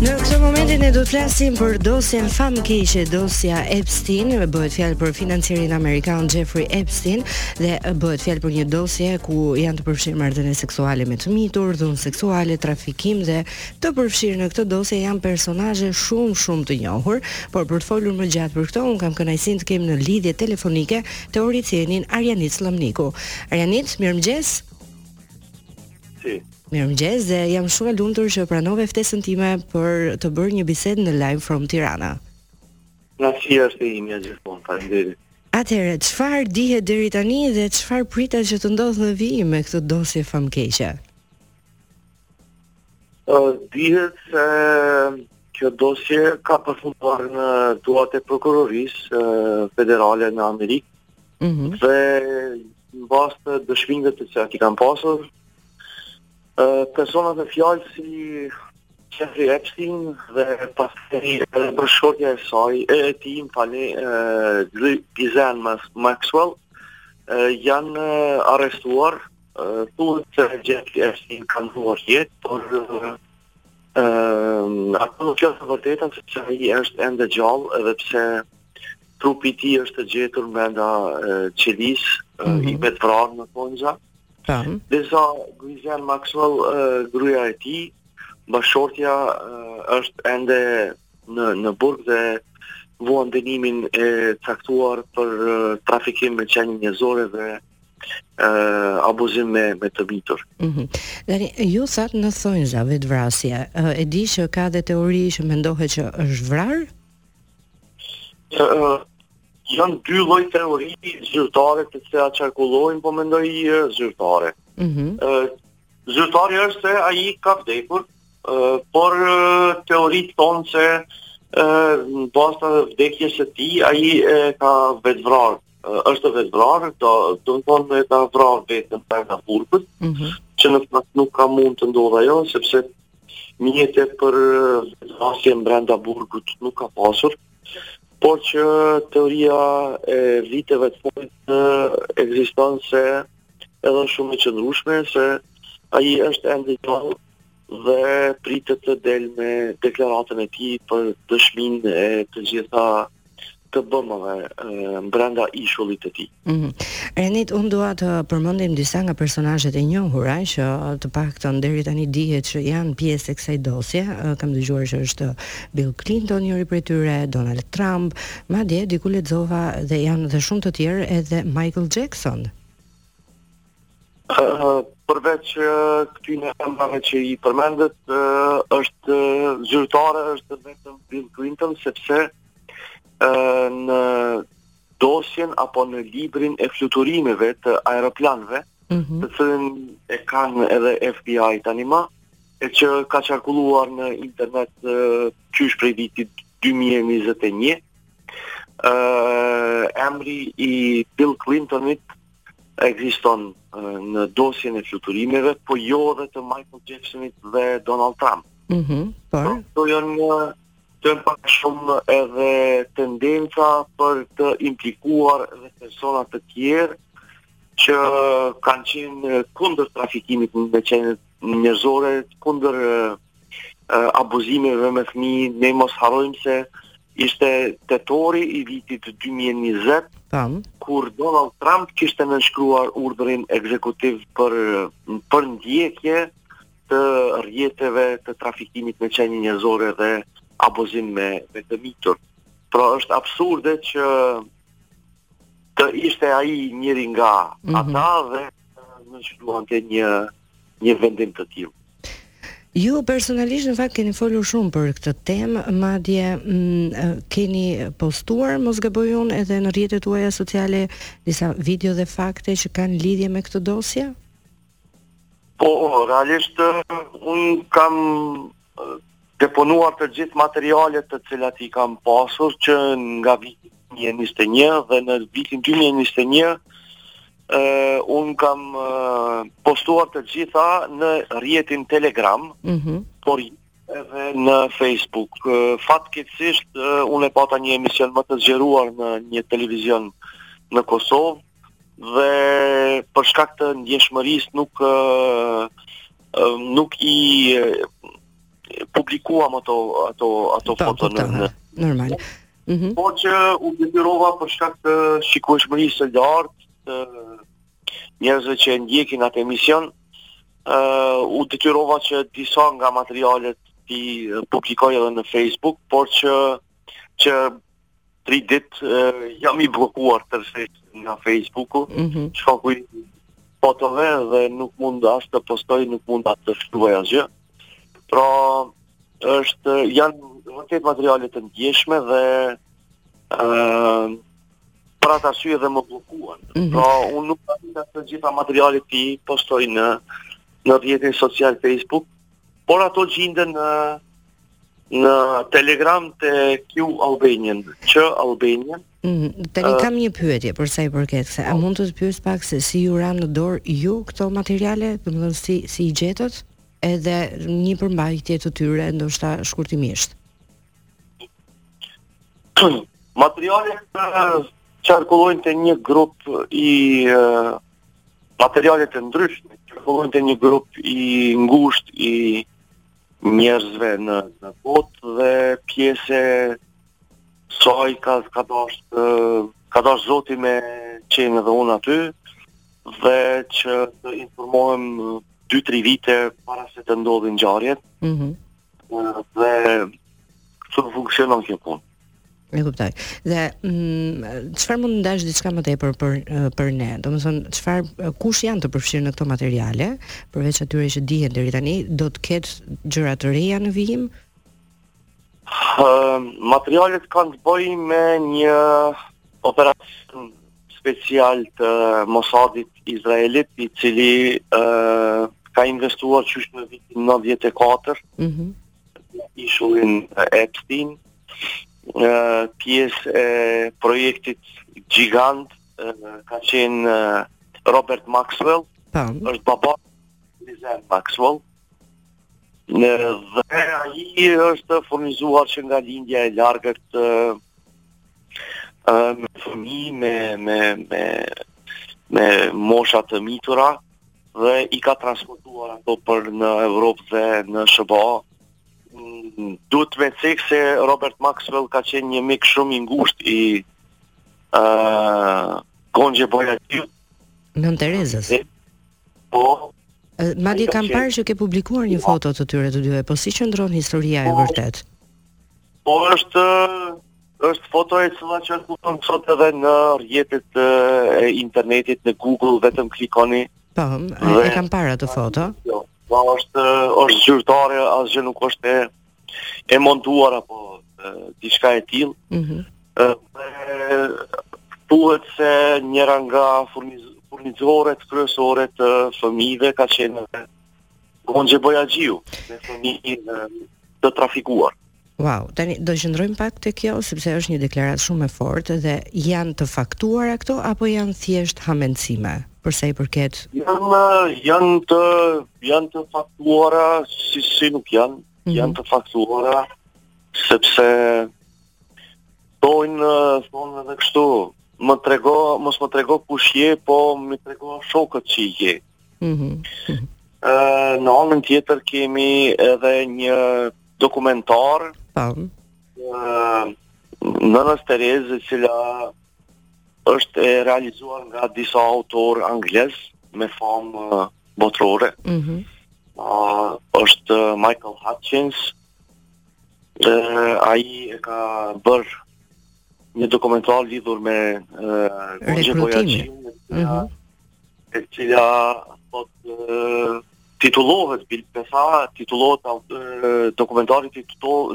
Në këtë momentin ne do të flasim për dosjen famëkeqe, dosja Epstein, bëhet fjalë për financierin amerikan Jeffrey Epstein dhe bëhet fjalë për një dosje ku janë të përfshirë marrëdhënie seksuale me të mitur, dhunë seksuale, trafikim dhe të përfshirë në këtë dosje janë personazhe shumë shumë të njohur, por për të folur më gjatë për këtë, unë kam kënaqësinë të kem në lidhje telefonike teoricienin Arianit Sllamniku. Arianit, mirëmëngjes. Si, Mirëmëngjes dhe jam shumë e lumtur që pranove ftesën time për të bërë një bisedë në Live from Tirana. Kënaqësia është e imja gjithmonë, faleminderit. Atëherë, çfarë dihet deri tani dhe çfarë pritet që të ndodhë në vijim me këtë dosje famkeqe? Uh, dihet se kjo dosje ka përfunduar në duat e prokurorisë uh, federale në Amerikë. Mm -hmm. Dhe në bazë të dëshmive të cilat i kanë pasur, Personat në fjalë si Jeffrey Epstein dhe pastaj edhe bashkëshortja e saj, e e tij më falni, Ghislaine Maxwell, janë arrestuar, thuhet se Jeffrey Epstein ka ndërruar jetë, por ato nuk janë të vërteta, se ai është ende gjallë, edhe pse trupi i tij është gjetur brenda qelisë, mm -hmm. i mhm. vetëvrarë në thonjëza, Tam. Ndërsa Ghislaine Maxwell gruaja e tij, bashkëshortja është ende në në burg dhe vuan dënimin e caktuar për trafikim me qenie njerëzore dhe uh, abuzim me me të mitur. Mm -hmm. Tani, ju thatë në thonjëza vetëvrasje, uh, e di që ka dhe teori që mendohet që është vrarë? Uh, Janë dy lloj teori zyrtare të cilat qarkullojnë, po mendoj jo zyrtare. Mm -hmm. Zyrtarja është se ai ka vdekur, por teoritë thonë se në bazë të vdekjes së tij, ai ka vetëvrarë është vetëvrarë, domethënë e ka vrarë vetën brenda burgut, mm -hmm. që në fakt nuk ka mund të ndodhë ajo, sepse mjete për vetëvrasje brenda burgut nuk ka pasur, por që teoria e viteve të fundit ekziston se edhe shumë e qëndrueshme se ai është ende i gjallë dhe pritet të del me deklaratën e tij për dëshminë e të gjitha të bëmave brenda ishullit të tij. Mm. Renit, unë dua të përmendim disa nga personazhet e njohura që të paktën deri tani dihet që janë pjesë e kësaj dosje. Kam dëgjuar që është Bill Clinton njëri prej tyre, Donald Trump, madje diku lexova dhe janë dhe shumë të tjerë edhe Michael Jackson. Uh, përveç uh, këtyre emrave që i përmendët, uh, është zyrtare është vetëm Bill Clinton sepse uh, në dosjen apo në librin e fluturimeve të aeroplanëve, mhm. të cilën e kanë edhe FBI tani më, e që ka qarkulluar në internet qysh prej vitit 2021. Ëh, emri i Bill Clintonit ekziston në dosjen e fluturimeve, po jo edhe të Michael Jacksonit dhe Donald Trump. Mhm. Mm po. Këto janë Të pak a shumë edhe tendenca për të implikuar edhe persona të tjerë që kanë qenë kundër trafikimit me qenie njerëzore, kundër abuzimeve me fmijë, ne mos harrojmë se ishte tetori i vitit 2020, Tam. kur Donald Trump kishte nënshkruar urdhërin ekzekutiv për, për ndjekje të rrjeteve të trafikimit me qenie njerëzore dhe abuzim me me të mitur. Pra është absurde që të ishte ai njëri nga mm -hmm. ata dhe nënshkruante një vendim të tillë. Ju personalisht në fakt keni folur shumë për këtë temë, madje mm, keni postuar mos gaboj unë edhe në rrjetet tuaja sociale disa video dhe fakte që kanë lidhje me këtë dosje? Po, realisht unë kam deponuar të gjithë materialet të cilat i kam pasur që nga viti 2021 dhe në vitin 2021 ë uh, unë kam uh, postuar të gjitha në rrjetin Telegram. Mhm. Mm por edhe në Facebook. Uh, Fatkeqësisht uh, unë e pata një emision më të zgjeruar në një televizion në Kosovë dhe për shkak të ndjeshmërisë nuk nuk i publikuam ato ato ato po, foto po, në normal. Mm -hmm. Por që u detyrova për shkak të shikueshmërisë së lartë të njerëzve që e ndjekin atë emision, ë uh, u detyrova që disa nga materialet t'i publikoj edhe në Facebook, por që që tri dit jam i bllokuar tërësisht nga Facebooku, mm -hmm. shkaku i fotove dhe nuk mund as të postoj, nuk mund as të shkruaj asgjë. Pra, është janë vërtet materiale të ndjeshme dhe ë uh, për atë arsye dhe më bllokuan. Mm -hmm. Pra, unë nuk kam të, të gjitha materialet t'i postoj në në rrjetin social Facebook, por ato gjinden në Në Telegram te Q Albanian, Q Albanian. Mm, tani uh, kam një pyetje për sa i përket se a mund të të pyes pak se si ju ranë në dorë juve këto materiale, domethënë si si i gjetët edhe një përmbajtje të tyre ndoshta shkurtimisht. Materialet uh, qarkullojnë te një grup i uh, materialet e ndryshme, qarkullojnë te një grup i ngushtë i njerëzve në në botë dhe pjesë e saj ka ka dash ka dash zoti me qenë edhe unë aty dhe që të informohem 2-3 vite para se të ndodhin ngjarjet. Mhm. Mm dhe kështu funksionon kjo punë. E kuptoj. Dhe mm, çfarë mund të ndash diçka më tepër për për ne? Domethënë, çfarë kush janë të përfshirë në këto materiale, përveç atyre që dihen deri tani, do të ketë gjëra të reja në vijim? Uh, materialet kanë të bëjnë me një operacion special të Mossadit Izraelit, i cili uh, ka investuar qysh në vitin 94. Mhm. Mm ishullin Epstein, pjesë e projektit gjigant ka qenë Robert Maxwell, Po. është baba i Ghislaine Maxwell, dhe ai është furnizuar që nga lindja e largët me fëmi, me, me, me, me mosha të mitura, dhe i ka transportuar ato për në Evropë dhe në SHBA. Mm, duhet me cek se Robert Maxwell ka qenë një mik shumë i ngushtë i uh, Gonxhe Bojaxhiut. Nënë Terezës? Dhe, po. Madje kam parë që ke publikuar një foto të tyre të dyve, po si qëndron historia e po. vërtetë? Po është Është foto e cila qarkullon sot edhe në rrjetet e internetit në Google, vetëm klikoni. Po, e kam parë atë foto. Jo, po është është zyrtare, asgjë nuk është e e montuar apo diçka e tillë. Ëh. Mm thuhet se njëra nga furnizoret kryesore të fëmijëve ka qenë Gonxhe Bojaxhiu, me fëmijë të trafikuar. Wow, tani do qëndrojmë pak te kjo sepse është një deklaratë shumë e fortë dhe janë të faktuara këto apo janë thjesht hamendësime për sa i përket? Janë janë të janë të faktuara si si nuk janë, mm -hmm. janë të faktuara sepse thonë thonë edhe kështu, më trego, mos më trego kush je, po më trego shokët që je. Mhm. Mm në anën tjetër kemi edhe një dokumentar. Po. Ëh, Nëna Terezën, e cila është e realizuar nga disa autorë anglezë me famë botërore. Mhm. Mm është Michael Hutchins, Ë ai e ka bërë një dokumentar lidhur me ë rekrutimin. Mhm. E cila po titullohet bile besa, titullohet dokumentari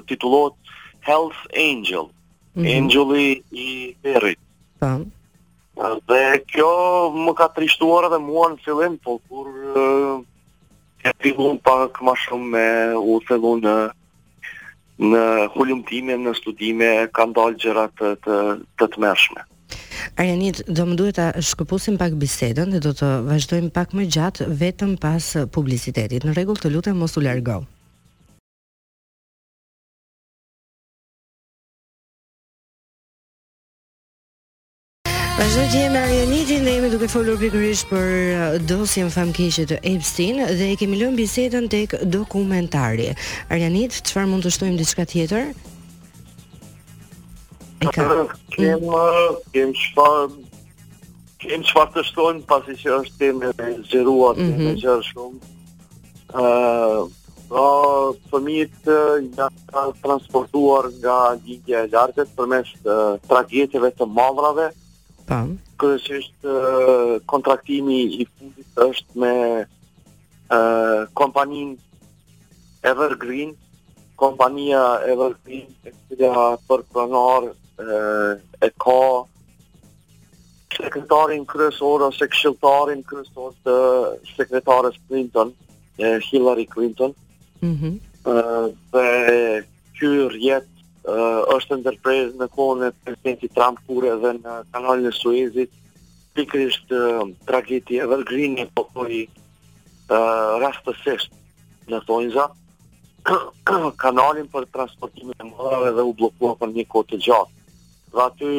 titullohet Hell's Angel. Mm -hmm. Angeli i Ferrit. Tam. Dhe kjo më ka trishtuar edhe mua në fillim, po kur E fillum pak ma shumë me u thëllu në në hulumtime, në studime, kanë dalë gjëra të të të tmerrshme. Arjanit, do më duhet ta shkëpusim pak bisedën dhe do të vazhdojmë pak më gjatë vetëm pas publicitetit. Në rregull, të lutem mos u largo. Vazhdojmë të jemi me Arjanitin dhe jemi duke folur pikërisht për uh, dosjen famkeqe të Epstein dhe e kemi lënë bisedën tek dokumentari. Arjanit, çfarë mund të shtojmë diçka tjetër? E ka. Kem uh, kem çfarë kem çfarë të shtojmë pasi që është temë e zgjeruar, mm -hmm. shumë Uh, pra, fëmijët janë transportuar nga Lindja e Largët përmes uh, tragjeteve të mëdhave. Pa. Kryesisht uh, kontraktimi i fundit është me uh, kompaninë Evergreen, kompania Evergreen, e cila për pronar uh, e ka Sekretarin kryesor ose këshilltarin kryesor të sekretares Clinton, Hillary Clinton. Mhm. Mm dhe ky rrjet është ndërprerë në kohën e presidentit Trump kur edhe në kanalin e Suezit pikërisht tragjeti Evergreen e bllokoi uh, rastësisht në thonjëza kanalin për transportimin e mallrave dhe u bllokua për një kohë të gjatë. Dhe aty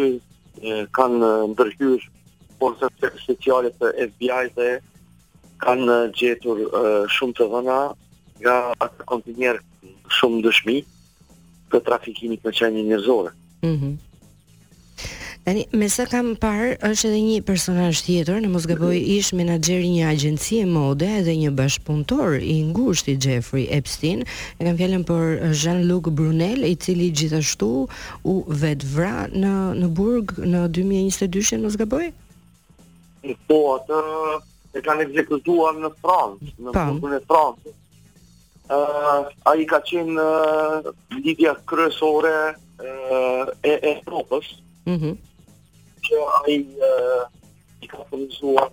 kanë ndërhyrë forcat speciale të FBI dhe kanë gjetur shumë të dhëna nga atë kontejner shumë dëshmi të trafikimit me qenie njerëzore. Mm -hmm. Tani, me sa kam parë, është edhe një personazh tjetër, në mos gaboj ish menaxher i një agjencie mode dhe një bashkëpunëtor i ngushtë i Jeffrey Epstein, e kam fjalën për Jean-Luc Brunel, i cili gjithashtu u vetëvra në në burg në 2022-shin, mos gaboj? Po, atë e kanë ekzekutuar në Francë, në po. burgun e Francës. Ë, uh, ai ka qenë uh, lidhja kryesore uh, e e Europës. Mhm. Mm që ai uh, i ka furnizuar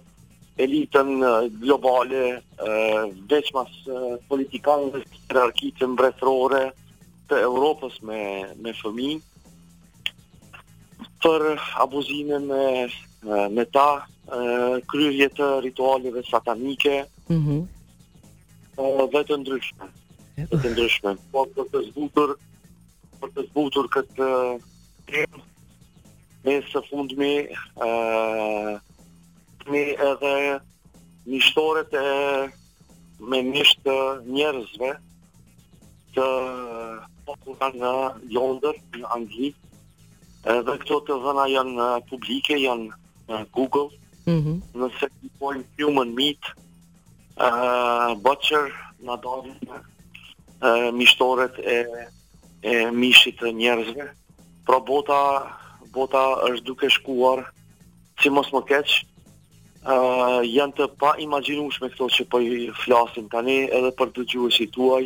elitën uh, globale, uh, veçmas uh, politikanët e hierarkitë mbretërore, të Europës me me fëmijë për abuzimin me me ta kryerje të ritualeve satanike. Mhm. Mm dhe të ndryshme. Të ndryshme. Po për të zbutur për të zbutur këtë temë e së fundmi ë me edhe mishtoret e me mish të njerëzve të hapura në Londër, në Angli. Edhe këto të dhëna janë publike, janë në Google. Mm -hmm. Nëse shtypin human meat, uh, butcher, na dalin uh, mishtoret e, e mishit të njerëzve. Pra bota, bota është duke shkuar si mos më keq, uh, janë të paimagjinueshme këto që po i flasim tani edhe për dëgjuesit tuaj,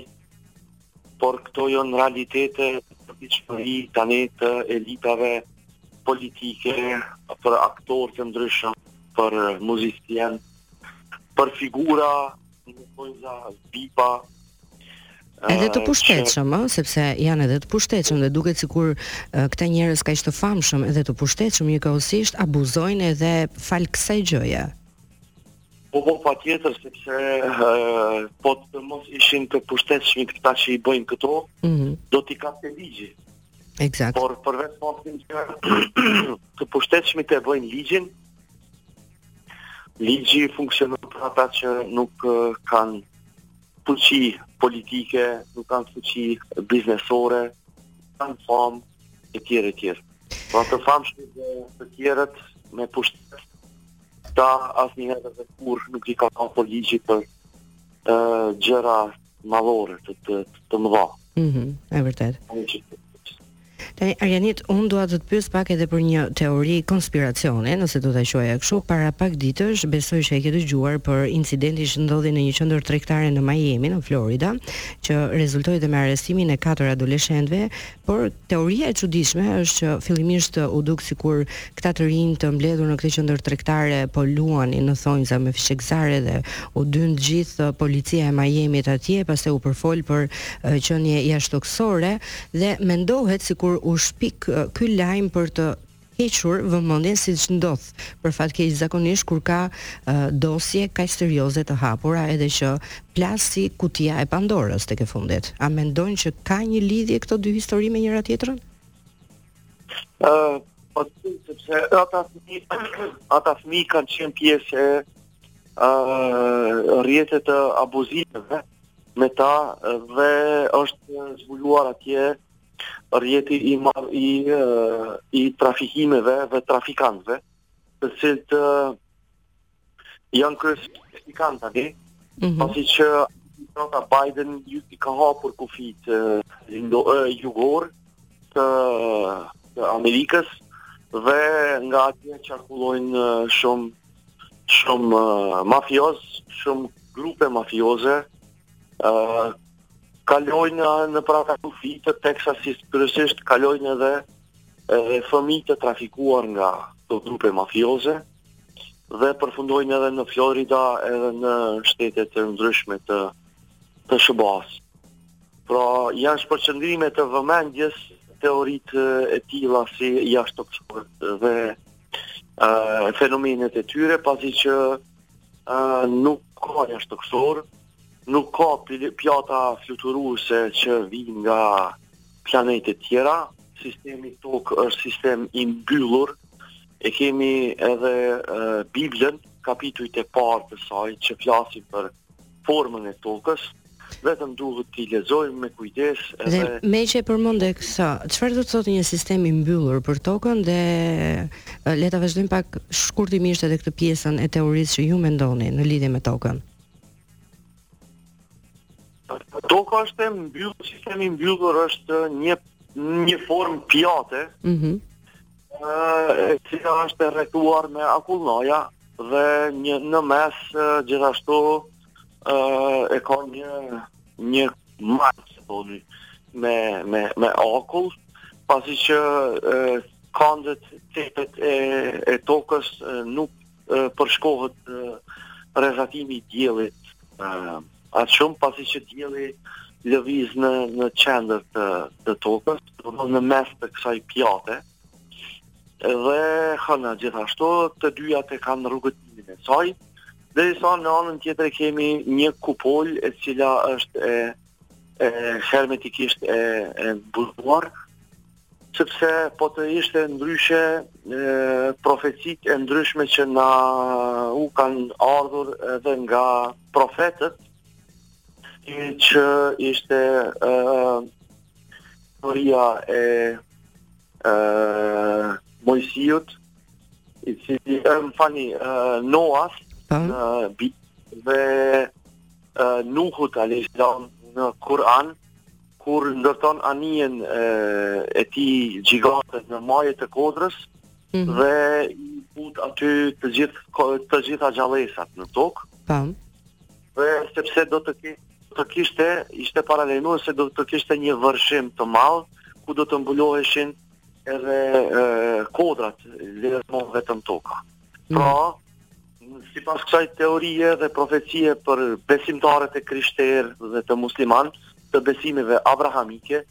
por këto janë realitete të deritanishme të elitave politike, për aktorë të ndryshëm, për muzicientë, për figura Vipa, Edhe të pushtetshëm, ëh, sepse janë edhe të pushtetshëm dhe duket sikur këta njerëz kaq të famshëm edhe të pushtetshëm njëkohësisht abuzojnë edhe falë kësaj gjëje. Po po patjetër sepse uh, po të mos ishin të pushtetshëm këta që i bëjnë këto, mm -hmm. do t'i kapte ligji. Eksakt. Por për vetë faktin që të pushtetshmit e bëjnë ligjin, Ligji funksionon për ata që nuk kanë fuqi politike, nuk kanë fuqi biznesore, kanë famë e tjerë e tjerë. Pra të famshmit dhe të tjerët me pushtet, ata asnjëherë dhe kurrë nuk i ka kapur ligji për uh, gjëra malore të të, të mëdha. Mhm, e vërtetë. Tani Arjanit, unë dua të të pyes pak edhe për një teori konspiracione, nëse do ta quaja kështu, para pak ditësh besoj se e ke dëgjuar për incidentin që ndodhi në një qendër tregtare në Miami, në Florida, që rezultoi dhe me arrestimin e katër adoleshentëve Por teoria e çuditshme është që fillimisht u duk sikur këta të rinj të mbledhur në këtë qendër tregtare po luanin në thonjza me fishekzare dhe u dynd gjithë policia e Miami-t atje, pastaj u përfol për qenie jashtëtokësore dhe mendohet sikur u shpik ky lajm për të hequr vëmendjen siç ndodh për fat keq zakonisht kur ka dosje kaq serioze të hapura edhe që plas si kutia e Pandorës tek e fundit. A mendon që ka një lidhje këto dy histori me njëra tjetrën? Ë, uh, po sepse ata fëmijë ata fëmijë kanë qenë pjesë e ë uh, rrjeteve të abuzimeve me ta dhe është zbuluar atje Rrjeti i madh i i trafikimeve dhe trafikantëve, të cilët janë kryesisht trafikantë, mm -hmm. pasi që administrata Biden i ka hapur kufijtë jugorë të, të Amerikës dhe nga atje qarkullojnë shumë shumë mafiozë, shumë grupe mafioze, Uh, kalojnë nëpër ata kufijtë e Teksasit kryesisht kalojnë edhe, edhe fëmijë të trafikuar nga këto grupe mafioze dhe përfundojnë edhe në Florida edhe në shtete të ndryshme të, të SHBA-s. Pra janë shpërqendrime të vëmendjes teoritë e tilla si jashtëtokësorët dhe uh, fenomenet e tyre, pasi që Uh, nuk ka jashtëtokësorë, nuk ka pjata fluturuese që vijnë nga planetet tjera, sistemi tokë është sistem i mbyllur, e kemi edhe uh, Biblën, kapitujt e parë të saj që flasin për formën e tokës, vetëm duhet t'i lexojmë me kujdes edhe dhe meqë e përmende këtë, çfarë do të thotë një sistem i mbyllur për tokën dhe le ta vazhdojmë pak shkurtimisht edhe këtë pjesën e teorisë që ju mendoni në lidhje me tokën. Toka është e mbyllur, sistem i mbyllur është një një formë pjate. Mhm. Mm e cila është e rrethuar me akullnaja dhe një në mes gjithashtu ë e ka një një mal si thoni me me me akull pasi që e, këndet cepet e e tokës nuk përshkohet rrezatimi i diellit atë shumë pasi që dielli lëviz në në qendër të të tokës, do të në mes të kësaj pjate. Dhe hëna gjithashtu të dyjat e kanë rrugëtimin e saj. Derisa në anën tjetër kemi një kupol e cila është e, e hermetikisht e, e mbuluar, sepse po të ishte ndryshe profecitë e ndryshme që na u kanë ardhur edhe nga profetët që ishte historia e Moisiut i cili më fani Noas po. në dhe Nuhut a.s. në Kur'an kur ndërton anijen e, e tij gjigante në maje të kodrës mm -hmm. dhe i put aty të gjithë të gjitha gjallesat në tokë. Tam. Dhe sepse do të ki, të kishte ishte paralajmëruar se do të kishte një vërshim të madh ku do të mbuloheshin edhe e, kodrat, lëre më vetëm toka. Mm -hmm. Pra, Sipas kësaj teorie dhe profecie për besimtarët e krishterë dhe të musliman të besimeve abrahamike,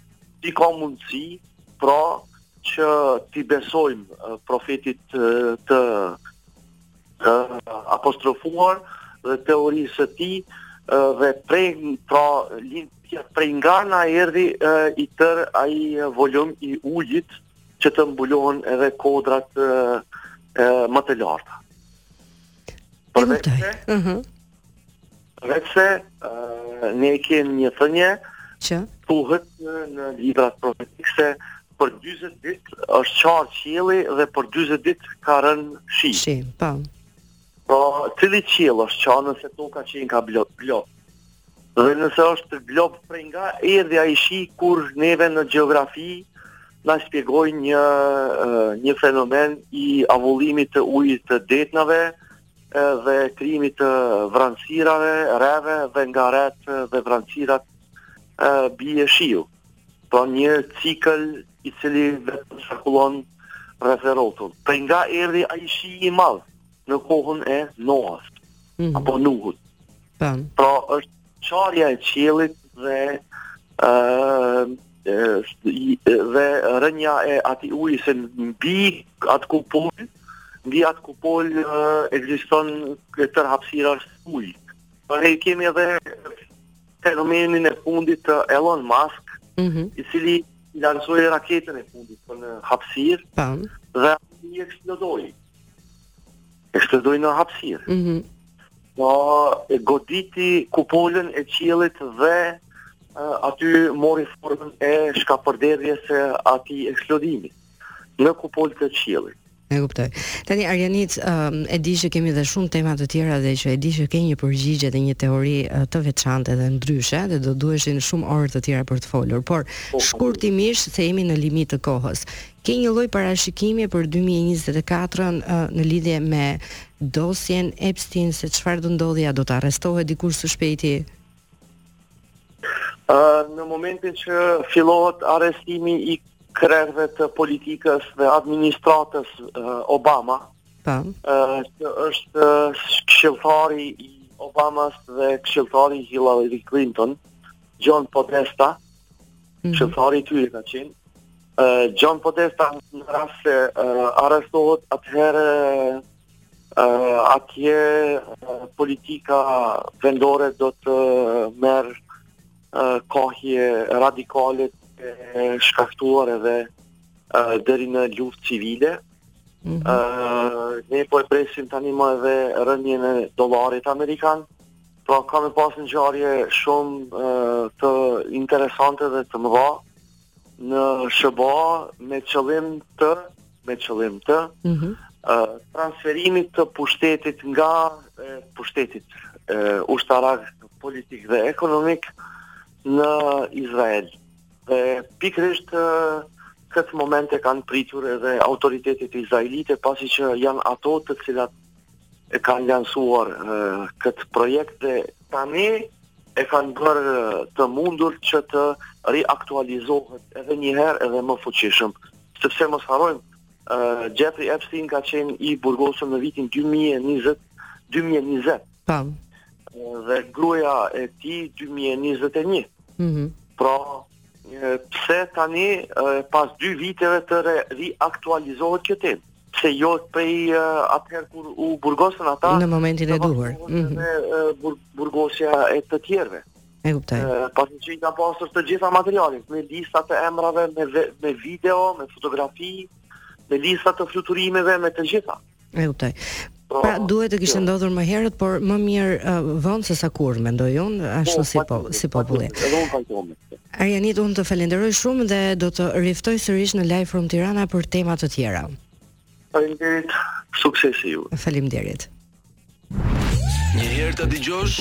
ti ka mundësi pra që t'i besojmë profetit të, të apostrofuar dhe teorisë së tij dhe prej pra lind prej nga na erdhi i tërë ai volum i ujit që të mbulohen edhe kodrat e, e, më të larta. Për vetë, uh mhm. -huh. vetë se ne kemi një thënie që thuhet në, në librat profetik se për 40 ditë është çarë qielli dhe për 40 ditë ka rënë shi. Shi, po. Po, cili qiell është ça nëse toka qenka glob, glob. Dhe nëse është glob prej nga erdhi ai shi kur neve në gjeografi na shpjegojnë një fenomen i avullimit të ujit të detnave dhe krijimit të vranësirave, reve dhe nga retë dhe vranësirat bie shiu. Pra një cikël i cili vetëm qarkullon rreth e rrotull. Prej nga erdhi ai shi i madh në kohën e Noas, mm -hmm. apo Nuhut. Pra. pra është çarja e qiellit dhe uh, dhe rënia e atij uji se mbi atë kupol mbi atë kupol uh, ekziston këtë hapësirë ujë. Por e kemi edhe fenomenin e fundit të Elon Musk, mm -hmm. i cili lansoi raketën e fundit për në hapësirë. Po. Dhe i eksplodoi. Eksplodoi në hapësirë. Mhm. Mm po e goditi kupolën e qiellit dhe uh, aty mori formën e shkapërderdhjes së atij eksplodimit. Në kupolë të qiellit. E kuptoj. Tani Arjanit, um, e di që kemi dhe shumë tema të tjera dhe që e di që ke një përgjigje dhe një teori uh, të veçantë dhe ndryshe dhe do duheshin shumë orë të tjera për të folur, por po, po. shkurtimisht se jemi në limit të kohës. Ke një lloj parashikimi për 2024-ën uh, në lidhje me dosjen Epstein se çfarë do ndodhë, a do të arrestohet dikush së shpejti? në momentin që fillohet arrestimi i krerëve të politikës dhe administratës Obama, po. Po. që është këshilltari i Obamas dhe këshilltari i Hillary Clinton, John Podesta, mm. këshilltari i tyre ka qenë. John Podesta në rast se arrestohet atëherë Uh, atje uh, politika vendore do të marrë uh, kahje radikale të shkaktuar edhe uh, deri në luftë civile. Mm -hmm. uh, ne po e presim tani më edhe rënjën e dollarit amerikan. Uh, Pra ka me pas ngjarje shumë të interesante dhe të mëdha. në SHBA me qëllim të me qëllim të mm -hmm. uh, transferimit të pushtetit nga uh, pushtetit uh, ushtarak politik dhe ekonomik në Izrael. Dhe pikërisht uh, këtë moment e kanë pritur edhe autoritetet izraelite pasi që janë ato të cilat e kanë lansuar këtë projekt dhe tani e kanë bërë të mundur që të riaktualizohet edhe një herë edhe më fuqishëm. Sepse mos harrojmë, uh, Jeffrey Epstein ka qenë i burgosur në vitin 2020. Po. Dhe gruaja e tij 2021. Mhm. Mm pra, Pse tani pas 2 viteve të re, riaktualizohet kjo temë? Pse jo prej atëherë kur u burgosën ata në momentin e duhur? Ëh, mm -hmm. burgosja e të tjerëve. E kuptoj. Pasi që i ka pasur të gjitha materialet, me lista të emrave, me me video, me fotografi, me lista të fluturimeve, me të gjitha. E kuptoj. Po, pra duhet të kishte jo. ndodhur më herët, por më mirë uh, vonë se sa kurrë, mendoj unë, ashtu po, si po, si populli. Edhe unë pajtohem. Arjanit, unë të falenderoj shumë dhe do të riftoj sërish në Live from Tirana për tema të tjera. Faleminderit. Suksese juve. Faleminderit. Një herë ta dëgjosh